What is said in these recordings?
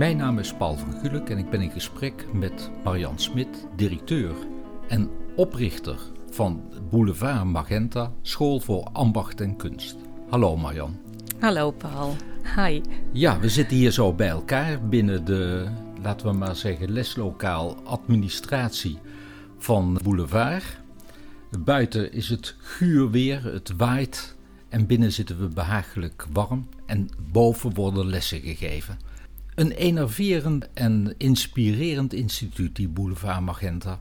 Mijn naam is Paul van Gulik en ik ben in gesprek met Marian Smit, directeur en oprichter van Boulevard Magenta, School voor Ambacht en Kunst. Hallo Marian. Hallo Paul. Hi. Ja, we zitten hier zo bij elkaar binnen de, laten we maar zeggen, leslokaal administratie van Boulevard. Buiten is het guur weer, het waait en binnen zitten we behagelijk warm en boven worden lessen gegeven. Een enerverend en inspirerend instituut, die Boulevard Magenta.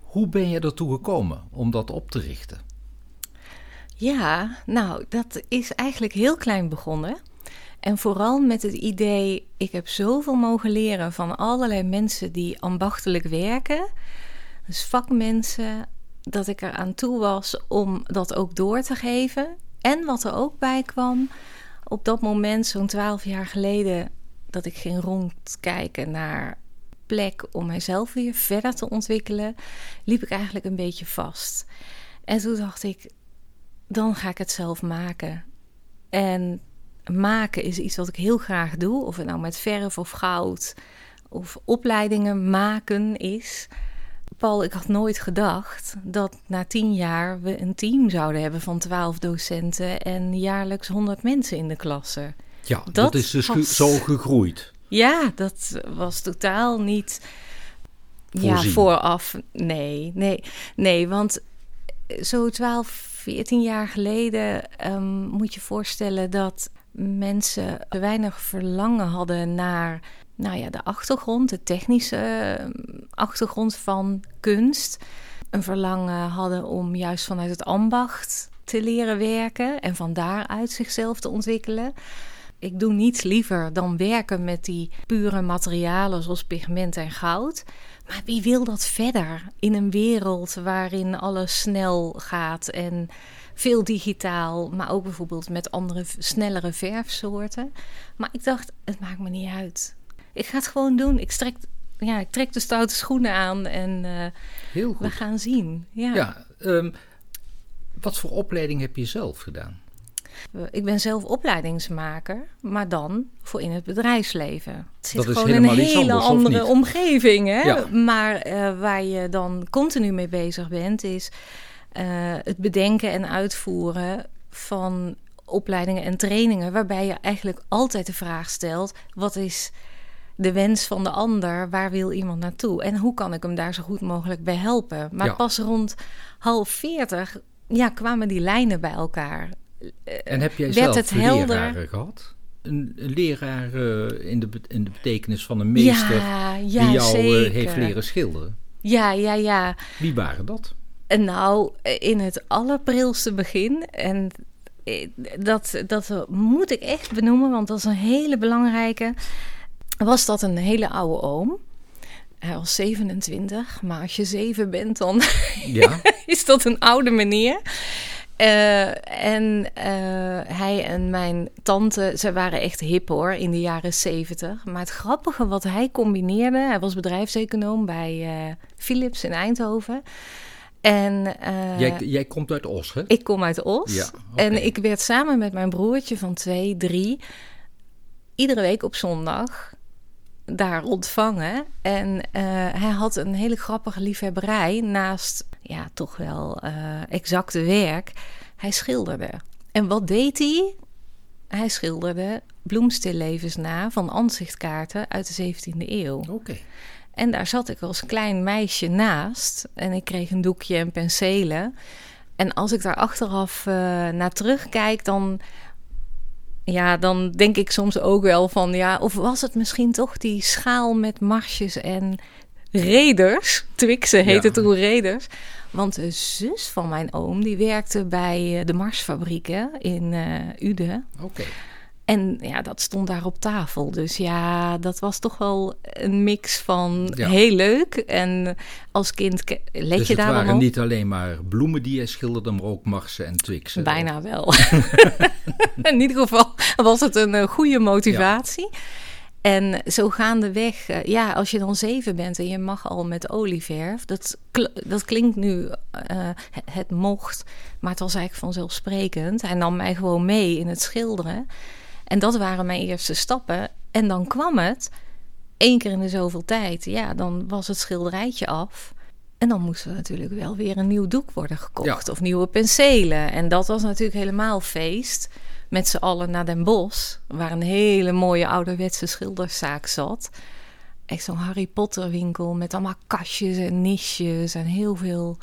Hoe ben je ertoe gekomen om dat op te richten? Ja, nou, dat is eigenlijk heel klein begonnen. En vooral met het idee, ik heb zoveel mogen leren van allerlei mensen die ambachtelijk werken. Dus vakmensen, dat ik er aan toe was om dat ook door te geven. En wat er ook bij kwam, op dat moment, zo'n twaalf jaar geleden, dat ik ging rondkijken naar plek om mijzelf weer verder te ontwikkelen, liep ik eigenlijk een beetje vast. En toen dacht ik, dan ga ik het zelf maken. En maken is iets wat ik heel graag doe, of het nou met verf of goud of opleidingen maken is. Paul, ik had nooit gedacht dat na tien jaar we een team zouden hebben van twaalf docenten en jaarlijks honderd mensen in de klasse. Ja, dat, is dus zo gegroeid. Ja, dat was totaal niet ja, vooraf. Nee, nee, nee, want zo 12, 14 jaar geleden um, moet je voorstellen dat mensen weinig verlangen hadden naar nou ja, de achtergrond, de technische ehm, achtergrond van kunst. Een verlangen hadden om juist vanuit het ambacht te leren werken en van daaruit zichzelf te ontwikkelen. Ik doe niets liever dan werken met die pure materialen zoals pigment en goud. Maar wie wil dat verder in een wereld waarin alles snel gaat en veel digitaal, maar ook bijvoorbeeld met andere snellere verfsoorten. Maar ik dacht, het maakt me niet uit. Ik ga het gewoon doen. Ik trek, ja, ik trek de stoute schoenen aan en uh, Heel goed. we gaan zien. Ja, ja um, wat voor opleiding heb je zelf gedaan? Ik ben zelf opleidingsmaker, maar dan voor in het bedrijfsleven. Het zit dat gewoon in een hele anders, andere omgeving. Hè? Maar uh, waar je dan continu mee bezig bent, is uh, het bedenken en uitvoeren van opleidingen en trainingen. Waarbij je eigenlijk altijd de vraag stelt: wat is de wens van de ander? Waar wil iemand naartoe? En hoe kan ik hem daar zo goed mogelijk bij helpen? Maar ja. pas rond half veertig ja, kwamen die lijnen bij elkaar. En heb jij zelf het leraren gehad? Een, een leraar uh, in, de, in de betekenis van een meester ja, ja, die jou uh, heeft leren schilderen? Ja, ja, ja. Wie waren dat? Nou, in het allerprilste begin. En dat, dat moet ik echt benoemen, want dat is een hele belangrijke. Was dat een hele oude oom? Hij was 27, maar als je zeven bent, dan ja. is dat een oude meneer. Uh, en uh, hij en mijn tante, ze waren echt hip hoor in de jaren zeventig. Maar het grappige wat hij combineerde, hij was bedrijfseconoom bij uh, Philips in Eindhoven. En, jij, jij komt uit Os, hè? Ik kom uit Os. Ja, okay. En ik werd samen met mijn broertje van twee, drie, iedere week op zondag daar ontvangen. En hij had een hele grappige liefhebberij naast ja, toch wel uh, exacte werk. Hij schilderde. En wat deed hij? Hij schilderde bloemstillevens na van ansichtkaarten uit de 17e eeuw. Oké. Okay. En daar zat ik als klein meisje naast. En ik kreeg een doekje en penselen. En als ik daar achteraf uh, naar terugkijk, dan, ja, dan denk ik soms ook wel van... ja, of was het misschien toch die schaal met marsjes en reders? Twixen heette ja. toen reders. Want de zus van mijn oom, die werkte bij de Marsfabrieken in uh, Uden. Oké. Okay. En ja, dat stond daar op tafel. Dus ja, dat was toch wel een mix van ja. heel leuk. En als kind let dus je daar op. het waren niet alleen maar bloemen die je schilderde, maar ook marsen en twixen. Bijna wel. In ieder geval was het een goede motivatie. Ja. En zo gaandeweg, uh, ja, als je dan zeven bent en je mag al met olieverf, dat, dat klinkt nu, uh, het mocht, maar het was eigenlijk vanzelfsprekend. Hij nam mij gewoon mee in het schilderen. En dat waren mijn eerste stappen. En dan kwam het, één keer in de zoveel tijd, ja, dan was het schilderijtje af. En dan moest er natuurlijk wel weer een nieuw doek worden gekocht of nieuwe penselen. En dat was natuurlijk helemaal feest. Met z'n allen naar Den Bosch, waar een hele mooie ouderwetse schilderszaak zat. Echt zo'n Harry Potter winkel met allemaal kastjes en nisjes en heel veel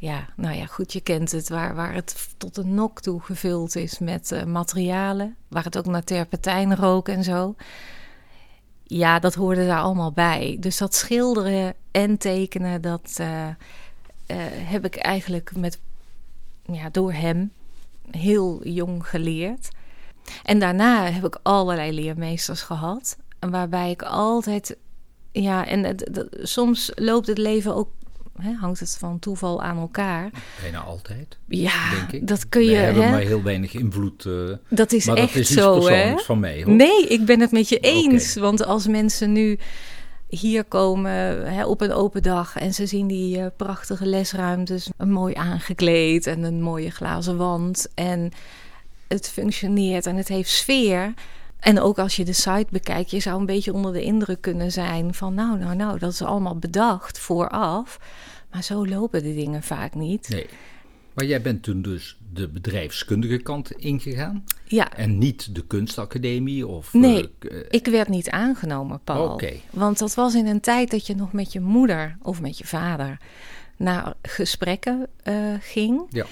ja, nou ja, goed, je kent het, waar, waar het tot een nok toe gevuld is met uh, materialen, waar het ook naar terpentijn rook en zo. Ja, dat hoorde daar allemaal bij. Dus dat schilderen en tekenen, dat uh, uh, heb ik eigenlijk met, ja, door hem heel jong geleerd. En daarna heb ik allerlei leermeesters gehad, waarbij ik altijd, ja, en het, soms loopt het leven ook Hè, hangt het van toeval aan elkaar. Bijna altijd. Ja, denk ik. dat kun je. We hebben hè? maar heel weinig invloed. Uh, dat is maar echt dat is zo, hè? van mij. Hoor. Nee, ik ben het met je eens. Want als mensen nu hier komen hè, op een open dag en ze zien die uh, prachtige lesruimtes, mooi aangekleed en een mooie glazen wand en het functioneert en het heeft sfeer en ook als je de site bekijkt, je zou een beetje onder de indruk kunnen zijn van nou, nou, nou, dat is allemaal bedacht vooraf. Maar zo lopen de dingen vaak niet. Nee. Maar jij bent toen dus de bedrijfskundige kant ingegaan? Ja. En niet de kunstacademie? Of, nee, uh, ik werd niet aangenomen, Paul. Oké. Want dat was in een tijd dat je nog met je moeder of met je vader naar gesprekken uh, ging. Ja.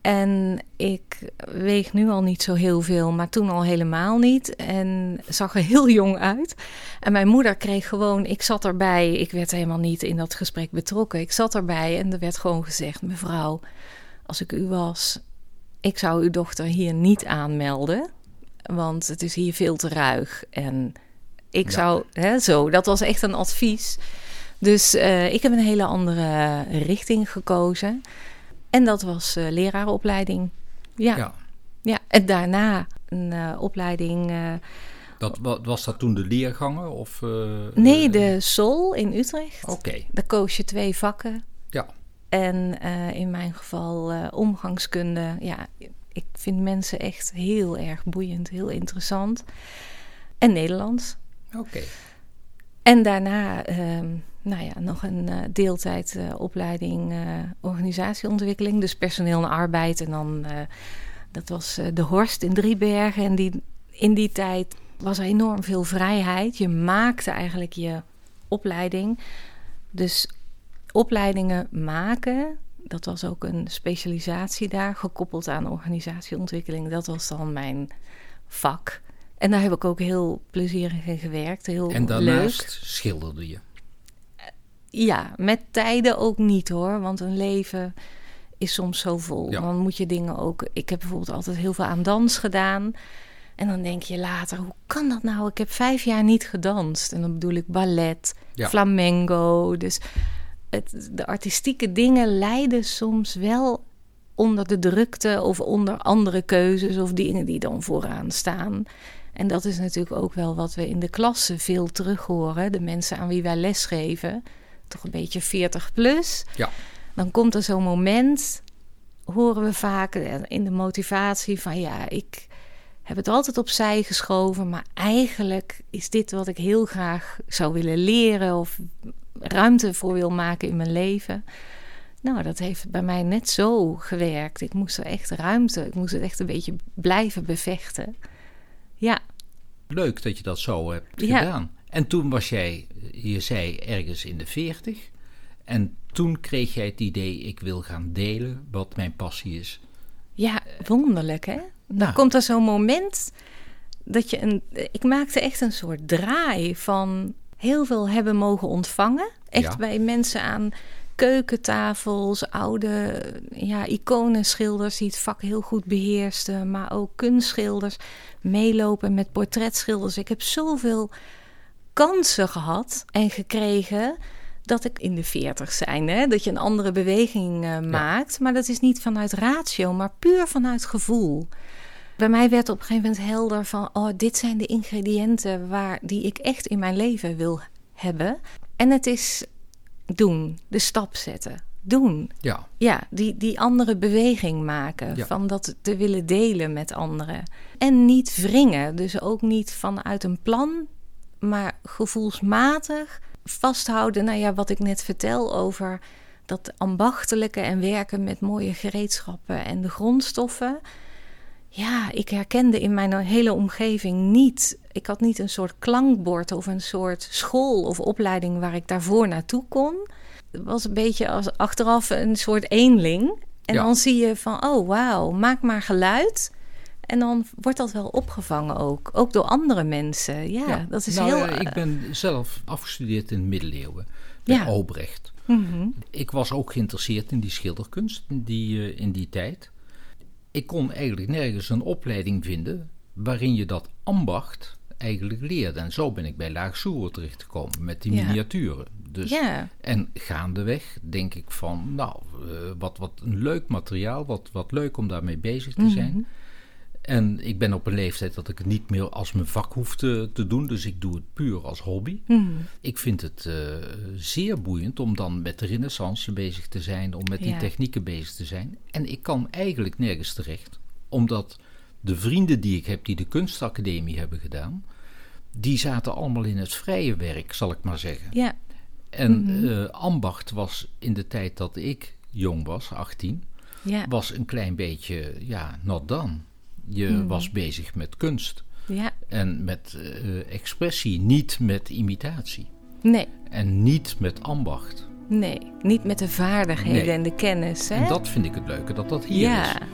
En ik weeg nu al niet zo heel veel, maar toen al helemaal niet. En zag er heel jong uit. En mijn moeder kreeg gewoon, ik zat erbij, ik werd helemaal niet in dat gesprek betrokken. Ik zat erbij en er werd gewoon gezegd: Mevrouw, als ik u was, ik zou uw dochter hier niet aanmelden. Want het is hier veel te ruig. En ik zou, hè, zo, dat was echt een advies. Dus uh, ik heb een hele andere richting gekozen. En dat was uh, leraaropleiding. Ja. ja. ja. En daarna een uh, opleiding. Dat, wat, was dat toen de leergangen? Of, nee, de SOL in Utrecht. Oké. Okay. Daar koos je twee vakken. Ja. En in mijn geval omgangskunde. Ja, ik vind mensen echt heel erg boeiend, heel interessant. En Nederlands. Oké. En daarna ehm, nou ja, nog een uh, deeltijdopleiding uh, organisatieontwikkeling. Dus personeel en arbeid. En dan, dat was de Horst in Driebergen. En die, in die tijd was er enorm veel vrijheid. Je maakte eigenlijk je opleiding. Dus opleidingen maken, dat was ook een specialisatie daar, gekoppeld aan organisatieontwikkeling. Dat was dan mijn vak. En daar heb ik ook heel plezierig in gewerkt. Heel en daarnaast schilderde je? Ja, met tijden ook niet hoor. Want een leven is soms zo vol. Dan moet je dingen ook. Ik heb bijvoorbeeld altijd heel veel aan dans gedaan. En dan denk je later, hoe kan dat nou? Ik heb vijf jaar niet gedanst. En dan bedoel ik ballet, flamenco. Dus het, de artistieke dingen leiden soms wel onder de drukte of onder andere keuzes of dingen die dan vooraan staan. En dat is natuurlijk ook wel wat we in de klasse veel terug horen. De mensen aan wie wij lesgeven toch een beetje 40 plus. Ja. Dan komt er zo'n moment, horen we vaak in de motivatie van ja, ik heb het altijd opzij geschoven, maar eigenlijk is dit wat ik heel graag zou willen leren of ruimte voor wil maken in mijn leven. Nou, dat heeft bij mij net zo gewerkt. Ik moest er echt ruimte, ik moest het echt een beetje blijven bevechten. Ja. Leuk dat je dat zo hebt gedaan. En toen was jij, je zei, ergens in de veertig. En toen kreeg jij het idee, ik wil gaan delen wat mijn passie is. Ja, wonderlijk hè? Dan nou. komt er zo'n moment dat je een... Ik maakte echt een soort draai van heel veel hebben mogen ontvangen. Echt bij mensen aan keukentafels, oude ja, iconenschilders die het vak heel goed beheersten. Maar ook kunstschilders meelopen met portretschilders. Ik heb zoveel kansen gehad en gekregen dat ik in de veertig zijn, hè, dat je een andere beweging uh, maakt. Maar dat is niet vanuit ratio, maar puur vanuit gevoel. Bij mij werd op een gegeven moment helder van, oh, dit zijn de ingrediënten waar, die ik echt in mijn leven wil hebben. En het is doen, de stap zetten, doen. Ja. Ja, die, die andere beweging maken, van dat te willen delen met anderen. En niet wringen, dus ook niet vanuit een plan maar gevoelsmatig vasthouden. Nou ja, wat ik net vertel over dat ambachtelijke en werken met mooie gereedschappen en de grondstoffen. Ja, ik herkende in mijn hele omgeving niet. Ik had niet een soort klankbord of een soort school of opleiding waar ik daarvoor naartoe kon. Het was een beetje als achteraf een soort eenling. En dan zie je van, oh wauw, maak maar geluid. En dan wordt dat wel opgevangen ook. Ook door andere mensen. Ja, dat is nou, heel... Uh, ik ben zelf afgestudeerd in de middeleeuwen. Bij ja. Albrecht. Mhm. Ik was ook geïnteresseerd in die schilderkunst in die, uh, in die tijd. Ik kon eigenlijk nergens een opleiding vinden waarin je dat ambacht eigenlijk leerde. En zo ben ik bij Laag Soer terechtgekomen met die miniaturen. Dus, ja. En gaandeweg denk ik van, nou, uh, wat, wat een leuk materiaal, wat, wat leuk om daarmee bezig te zijn. En ik ben op een leeftijd dat ik het niet meer als mijn vak hoef te, te doen. Dus ik doe het puur als hobby. Mhm. Ik vind het uh, zeer boeiend om dan met de renaissance bezig te zijn. Om met die technieken bezig te zijn. En ik kan eigenlijk nergens terecht. Omdat de vrienden die ik heb die de kunstacademie hebben gedaan. Die zaten allemaal in het vrije werk, zal ik maar zeggen. Ja. En mm -hmm. ambacht was in de tijd dat ik jong was, 18... Ja. was een klein beetje, ja, not done. Je Hmm. was bezig met kunst. Ja. En met uh, expressie, niet met imitatie. Nee. En niet met ambacht. Nee, niet met de vaardigheden nee. en de kennis. Hè? En dat vind ik het leuke, dat dat hier ja. is.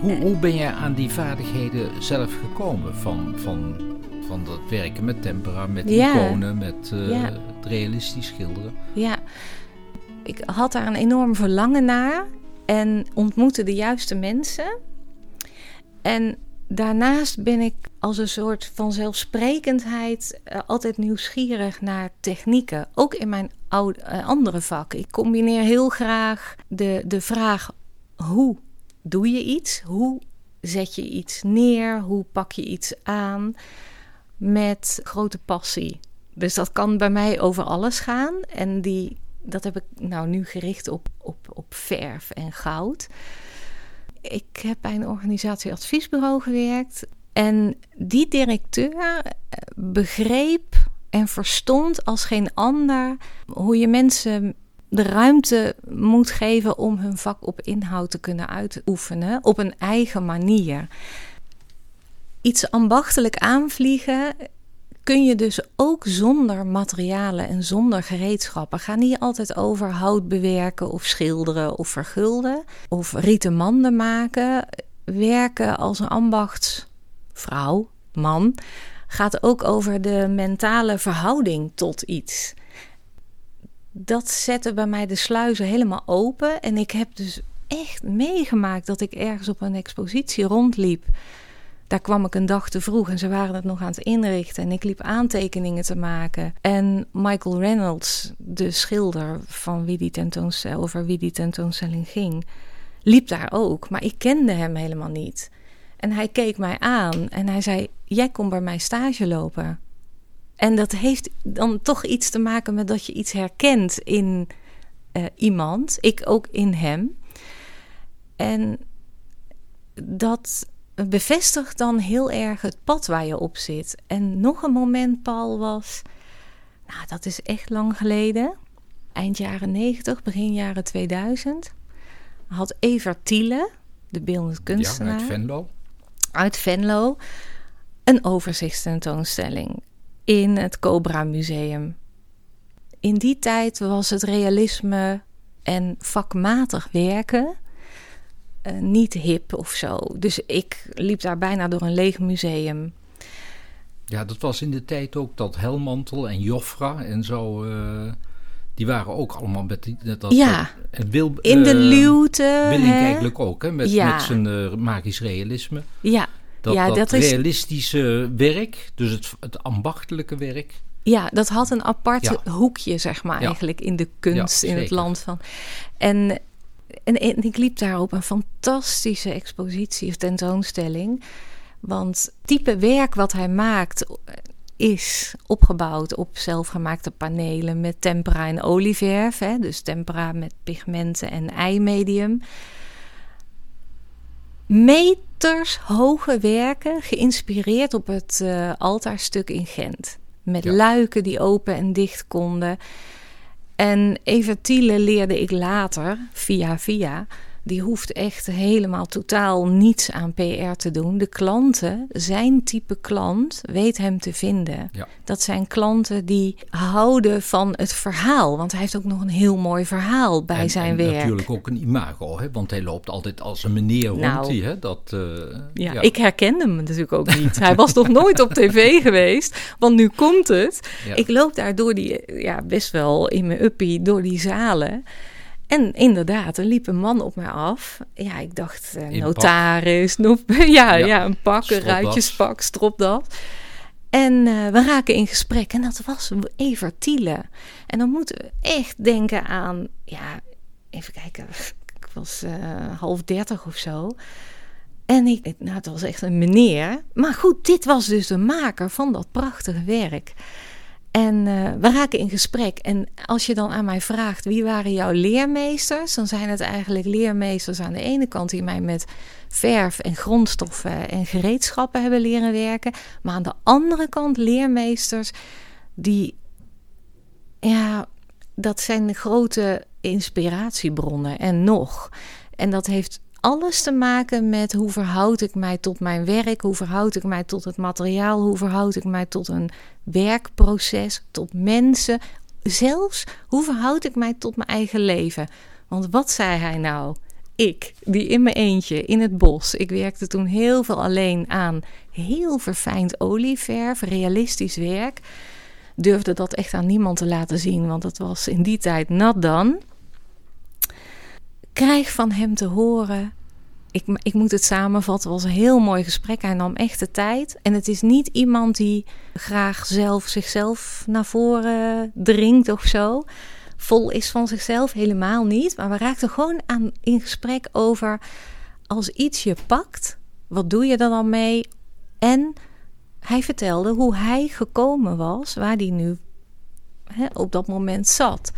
Hoe, hoe ben jij aan die vaardigheden zelf gekomen? Van, van, van dat werken met tempera, met Ja. iconen, met uh, Ja. het realistisch schilderen? Ja, ik had daar een enorm verlangen naar en ontmoette de juiste mensen. En daarnaast ben ik als een soort van zelfsprekendheid eh, altijd nieuwsgierig naar technieken. Ook in mijn oude, eh, andere vak. Ik combineer heel graag de, de vraag hoe doe je iets? Hoe zet je iets neer? Hoe pak je iets aan? Met grote passie. Dus dat kan bij mij over alles gaan. En die, dat heb ik nou nu gericht op, op, op verf en goud. Ik heb bij een organisatie adviesbureau gewerkt. En die directeur begreep en verstond als geen ander hoe je mensen de ruimte moet geven om hun vak op inhoud te kunnen uitoefenen op een eigen manier. Iets ambachtelijk aanvliegen kun je dus ook zonder materialen en zonder gereedschappen. Ga niet altijd over hout bewerken of schilderen of vergulden of rieten manden maken. Werken als een ambachtsvrouw, man, gaat ook over de mentale verhouding tot iets dat zette bij mij de sluizen helemaal open. En ik heb dus echt meegemaakt dat ik ergens op een expositie rondliep. Daar kwam ik een dag te vroeg en ze waren het nog aan het inrichten. En ik liep aantekeningen te maken. En Michael Reynolds, de schilder van wie die tentoonstelling, over wie die tentoonstelling ging, liep daar ook. Maar ik kende hem helemaal niet. En hij keek mij aan en hij zei: Jij komt bij mij stage lopen. En dat heeft dan toch iets te maken met dat je iets herkent in uh, iemand. Ik ook in hem. En dat bevestigt dan heel erg het pad waar je op zit. En nog een moment, Paul, was. Nou, dat is echt lang geleden. Eind jaren 90, begin jaren 2000. Had Evert Thiele, de beeldend kunstenaar. Ja, uit Venlo. Uit Venlo. Een overzichtstentoonstelling in het Cobra Museum. In die tijd was het realisme en vakmatig werken uh, niet hip of zo. Dus ik liep daar bijna door een leeg museum. Ja, dat was in de tijd ook dat Helmantel en Joffra en zo. Uh, die waren ook allemaal met die, dat, ja, en Wil, in de luwte. Willink eigenlijk ook, hè, met, met zijn magisch realisme. Ja, dat, ja, dat, realistische werk, dus het, het ambachtelijke werk. Ja, dat had een apart hoekje, zeg maar, eigenlijk in de kunst in het land van. En, en, en, ik liep daar op een fantastische expositie of tentoonstelling. Want type werk wat hij maakt is opgebouwd op zelfgemaakte panelen met tempera en olieverf. Hè? Dus tempera met pigmenten en eimedium. Meters hoge werken geïnspireerd op het uh, altaarstuk in Gent. Met luiken die open en dicht konden. En Eva Thiele leerde ik later, via via, die hoeft echt helemaal totaal niets aan PR te doen. De klanten, zijn type klant, weet hem te vinden. Ja. Dat zijn klanten die houden van het verhaal. Want hij heeft ook nog een heel mooi verhaal bij zijn en werk. natuurlijk ook een imago, hè? want hij loopt altijd als een meneer rond. Nou, hè? Dat, uh, ja, ik herkende hem natuurlijk ook niet. hij was nog nooit op tv geweest, want nu komt het. Ik loop daar door die, ja, best wel in mijn uppie, door die zalen. En inderdaad, er liep een man op mij af. Ja, ik dacht, uh, notaris, nog, ja, ja, een pak, een ruitjespak, stropdas. En uh, we raken in gesprek en dat was Evert Thiele. En dan moeten we echt denken aan, ja, even kijken, ik was uh, half dertig of zo. En ik, nou, het was echt een meneer. Maar goed, dit was dus de maker van dat prachtige werk. En uh, we raken in gesprek. En als je dan aan mij vraagt wie waren jouw leermeesters, dan zijn het eigenlijk leermeesters aan de ene kant die mij met verf en grondstoffen en gereedschappen hebben leren werken, maar aan de andere kant leermeesters die, ja, dat zijn grote inspiratiebronnen en nog. En dat heeft alles te maken met hoe verhoud ik mij tot mijn werk, hoe verhoud ik mij tot het materiaal, hoe verhoud ik mij tot een werkproces, tot mensen, zelfs hoe verhoud ik mij tot mijn eigen leven. Want wat zei hij nou? Ik, die in mijn eentje in het bos. Ik werkte toen heel veel alleen aan heel verfijnd olieverf, realistisch werk. Durfde dat echt aan niemand te laten zien, want het was in die tijd nat dan krijg van hem te horen. Ik, ik moet het samenvatten, was een heel mooi gesprek. Hij nam echt de tijd. En het is niet iemand die graag zelf zichzelf naar voren dringt of zo. Vol is van zichzelf, helemaal niet. Maar we raakten gewoon aan, in gesprek over... als iets je pakt, wat doe je er dan mee? En hij vertelde hoe hij gekomen was, waar hij nu hè, op dat moment zat.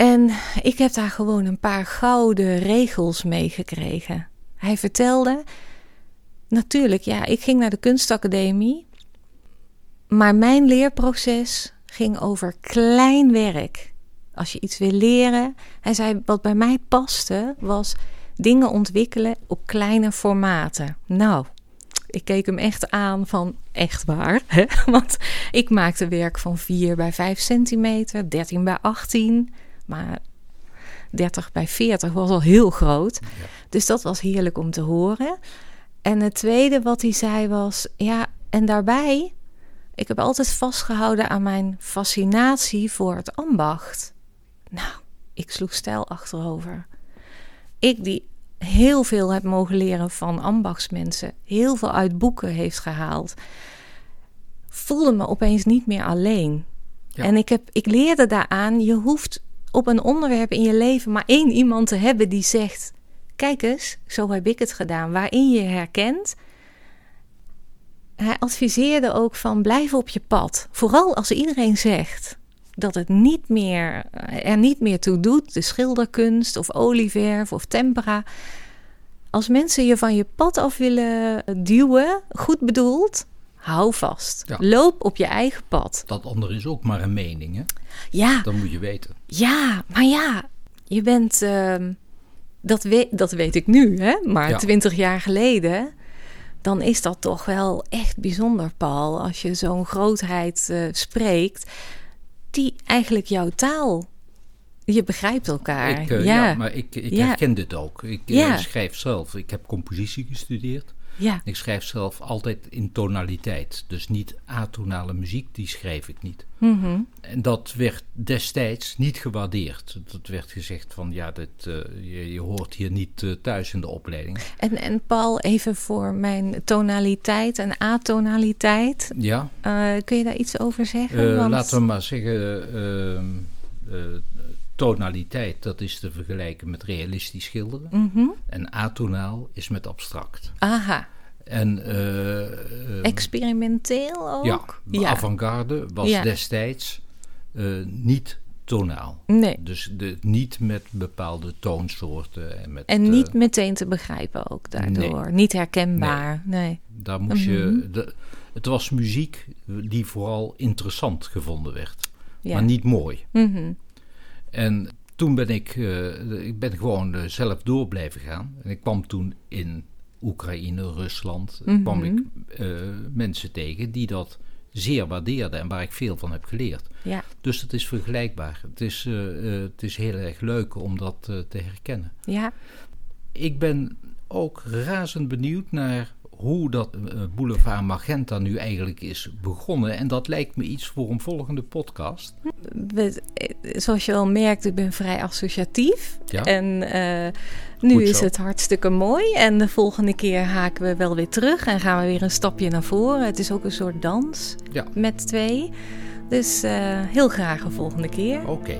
En ik heb daar gewoon een paar gouden regels meegekregen. Hij vertelde, natuurlijk, ja, ik ging naar de kunstacademie, maar mijn leerproces ging over klein werk. Als je iets wil leren, hij zei, wat bij mij paste, was dingen ontwikkelen op kleine formaten. Nou, ik keek hem echt aan van echt waar. Hè? Want ik maakte werk van 4 bij 5 centimeter, 13 bij 18. Maar 30 bij 40 was al heel groot. Dus dat was heerlijk om te horen. En het tweede wat hij zei was: ja, en daarbij, ik heb altijd vastgehouden aan mijn fascinatie voor het ambacht. Nou, ik sloeg stijl achterover. Ik die heel veel heb mogen leren van ambachtsmensen, heel veel uit boeken heeft gehaald, voelde me opeens niet meer alleen. En ik, heb, ik leerde daaraan, je hoeft op een onderwerp in je leven maar één iemand te hebben die zegt: Kijk eens, zo heb ik het gedaan, waarin je herkent. Hij adviseerde ook van blijf op je pad. Vooral als iedereen zegt dat het niet meer, er niet meer toe doet, de schilderkunst of olieverf of tempera. Als mensen je van je pad af willen duwen, goed bedoeld, hou vast. Loop op je eigen pad. Dat andere is ook maar een mening, hè? Ja. Dat moet je weten. Ja, maar ja, je bent... Uh, dat, weet, dat weet ik nu, hè? Maar twintig jaar geleden... dan is dat toch wel echt bijzonder, Paul. Als je zo'n grootheid uh, spreekt... die eigenlijk jouw taal... Je begrijpt elkaar. Ik, uh, ja. ja. maar ik, ik herken dit ook. Ik uh, schrijf zelf. Ik heb compositie gestudeerd. Ja. Ik schrijf zelf altijd in tonaliteit. Dus niet atonale muziek, die schrijf ik niet. Mhm. En dat werd destijds niet gewaardeerd. Dat werd gezegd van ja, dit, eh, je, je, hoort hier niet uh, thuis in de opleiding. En, en Paul, even voor mijn tonaliteit en atonaliteit. Ja. Uh, kun je daar iets over zeggen? Want... Laten we maar zeggen, tonaliteit, dat is te vergelijken met realistisch schilderen. Mm En atonaal is met abstract. Aha. En, Experimenteel ook? Ja, ja. avant-garde was Ja. destijds uh, niet tonaal. Nee. Dus de, niet met bepaalde toonsoorten. En, met, En eh, niet meteen te begrijpen ook daardoor. Niet herkenbaar. Nee. daar moest Mhm. je. De, het was muziek die vooral interessant gevonden werd, Ja. maar niet mooi. Mhm. En toen ben ik, eh, ik ben gewoon eh, zelf door blijven gaan. En ik kwam toen in Oekraïne, Rusland, Mhm. kwam ik eh, mensen tegen die dat zeer waardeerden en waar ik veel van heb geleerd. Ja. Dus het is vergelijkbaar. Het is, het is heel erg leuk om dat te herkennen. Ja. Ik ben ook razend benieuwd naar hoe dat eh, Boulevard Magenta nu eigenlijk is begonnen. En dat lijkt me iets voor een volgende podcast. Zoals je wel merkt, ik ben vrij associatief. Ja. En eh, nu is het hartstikke mooi. En de volgende keer haken we wel weer terug en gaan we weer een stapje naar voren. Het is ook een soort dans Ja. met twee. Dus eh, heel graag een volgende keer. Oké.